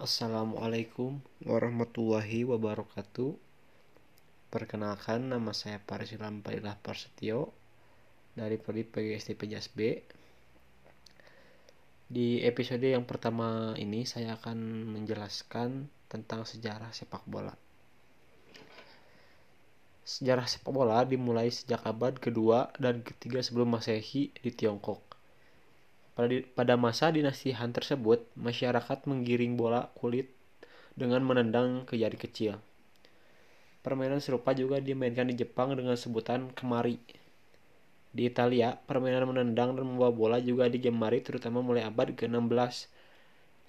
Assalamualaikum warahmatullahi wabarakatuh. Perkenalkan nama saya Paris Lampailah Parsetio dari Prodi PGSD Pejas B. Di episode yang pertama ini saya akan menjelaskan tentang sejarah sepak bola. Sejarah sepak bola dimulai sejak abad kedua dan ketiga sebelum masehi di Tiongkok pada masa dinasti Han tersebut, masyarakat menggiring bola kulit dengan menendang ke jari kecil. Permainan serupa juga dimainkan di Jepang dengan sebutan kemari. Di Italia, permainan menendang dan membawa bola juga digemari terutama mulai abad ke-16.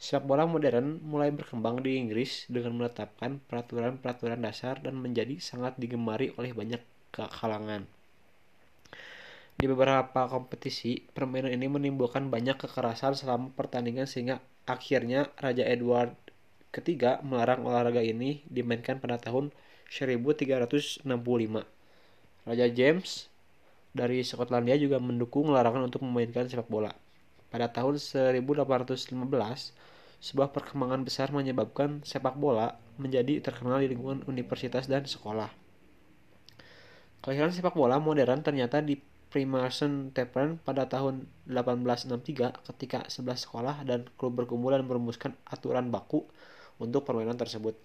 Sepak bola modern mulai berkembang di Inggris dengan menetapkan peraturan-peraturan dasar dan menjadi sangat digemari oleh banyak kalangan. Di beberapa kompetisi, permainan ini menimbulkan banyak kekerasan selama pertandingan sehingga akhirnya Raja Edward ketiga melarang olahraga ini dimainkan pada tahun 1365. Raja James dari Skotlandia juga mendukung larangan untuk memainkan sepak bola. Pada tahun 1815, sebuah perkembangan besar menyebabkan sepak bola menjadi terkenal di lingkungan universitas dan sekolah. Kelahiran sepak bola modern ternyata di Freemason Tavern pada tahun 1863 ketika 11 sekolah dan klub berkumpul dan merumuskan aturan baku untuk permainan tersebut.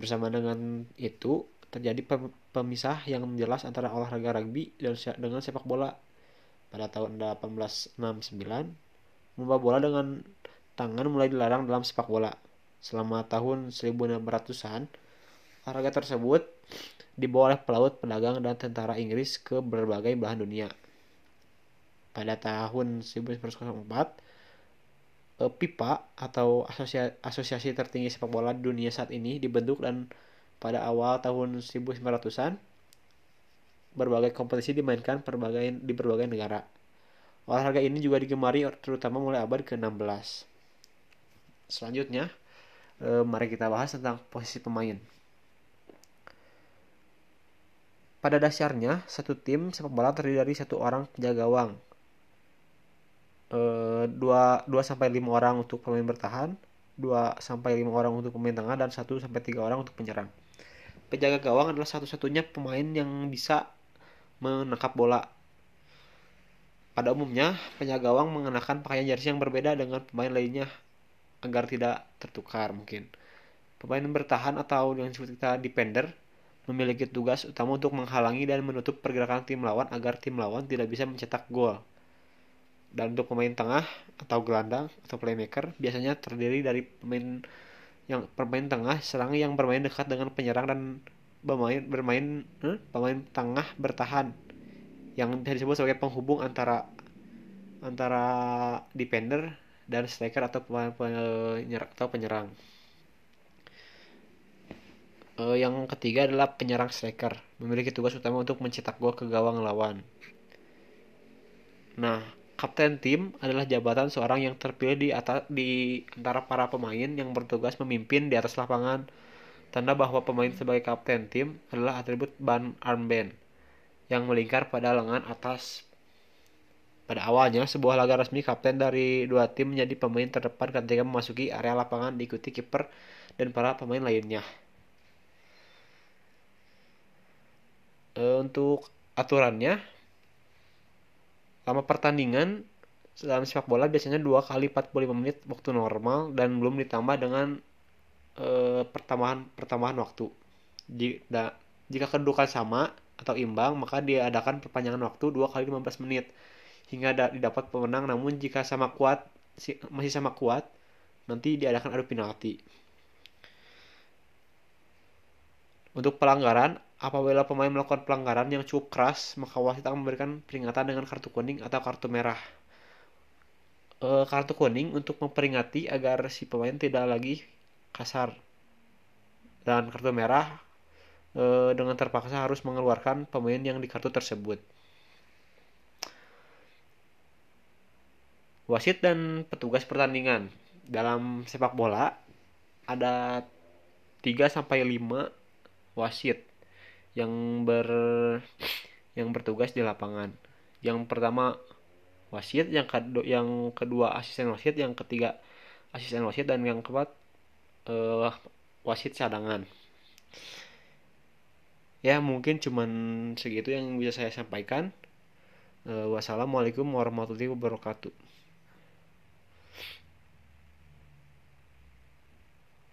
Bersama dengan itu, terjadi pemisah yang jelas antara olahraga rugby dan dengan sepak bola. Pada tahun 1869, membawa bola dengan tangan mulai dilarang dalam sepak bola. Selama tahun 1600-an, olahraga tersebut dibawa oleh pelaut, pedagang, dan tentara Inggris ke berbagai belahan dunia. Pada tahun 1904, PIPA atau Asosiasi, Tertinggi Sepak Bola Dunia saat ini dibentuk dan pada awal tahun 1900-an berbagai kompetisi dimainkan berbagai, di berbagai negara. Olahraga ini juga digemari terutama mulai abad ke-16. Selanjutnya, eh, mari kita bahas tentang posisi pemain. Pada dasarnya, satu tim sepak bola terdiri dari satu orang penjaga gawang, e, dua, dua sampai lima orang untuk pemain bertahan, dua sampai lima orang untuk pemain tengah, dan satu sampai tiga orang untuk penyerang. Penjaga gawang adalah satu-satunya pemain yang bisa menangkap bola. Pada umumnya, penjaga gawang mengenakan pakaian jersey yang berbeda dengan pemain lainnya agar tidak tertukar mungkin. Pemain bertahan atau yang disebut kita defender memiliki tugas utama untuk menghalangi dan menutup pergerakan tim lawan agar tim lawan tidak bisa mencetak gol. Dan untuk pemain tengah atau gelandang atau playmaker biasanya terdiri dari pemain yang pemain tengah serang yang bermain dekat dengan penyerang dan bermain bermain eh, pemain tengah bertahan yang disebut sebagai penghubung antara antara defender dan striker atau penyerang atau penyerang. Uh, yang ketiga adalah penyerang striker, memiliki tugas utama untuk mencetak gol ke gawang lawan. Nah, kapten tim adalah jabatan seorang yang terpilih di atas di antara para pemain yang bertugas memimpin di atas lapangan. Tanda bahwa pemain sebagai kapten tim adalah atribut ban armband yang melingkar pada lengan atas. Pada awalnya, sebuah laga resmi kapten dari dua tim menjadi pemain terdepan ketika memasuki area lapangan diikuti kiper dan para pemain lainnya. E, untuk aturannya lama pertandingan dalam sepak bola biasanya dua kali 45 menit waktu normal dan belum ditambah dengan e, pertambahan pertambahan waktu. Jika, jika kedudukan sama atau imbang maka diadakan perpanjangan waktu dua kali 15 menit hingga da, didapat pemenang namun jika sama kuat si, masih sama kuat nanti diadakan adu penalti. Untuk pelanggaran Apabila pemain melakukan pelanggaran yang cukup keras, maka wasit akan memberikan peringatan dengan kartu kuning atau kartu merah. E, kartu kuning untuk memperingati agar si pemain tidak lagi kasar. Dan kartu merah e, dengan terpaksa harus mengeluarkan pemain yang di kartu tersebut. Wasit dan petugas pertandingan dalam sepak bola ada 3 sampai 5 wasit yang ber yang bertugas di lapangan. Yang pertama wasit, yang kedua yang kedua asisten wasit, yang ketiga asisten wasit dan yang keempat uh, wasit cadangan. Ya mungkin cuman segitu yang bisa saya sampaikan. Uh, wassalamualaikum warahmatullahi wabarakatuh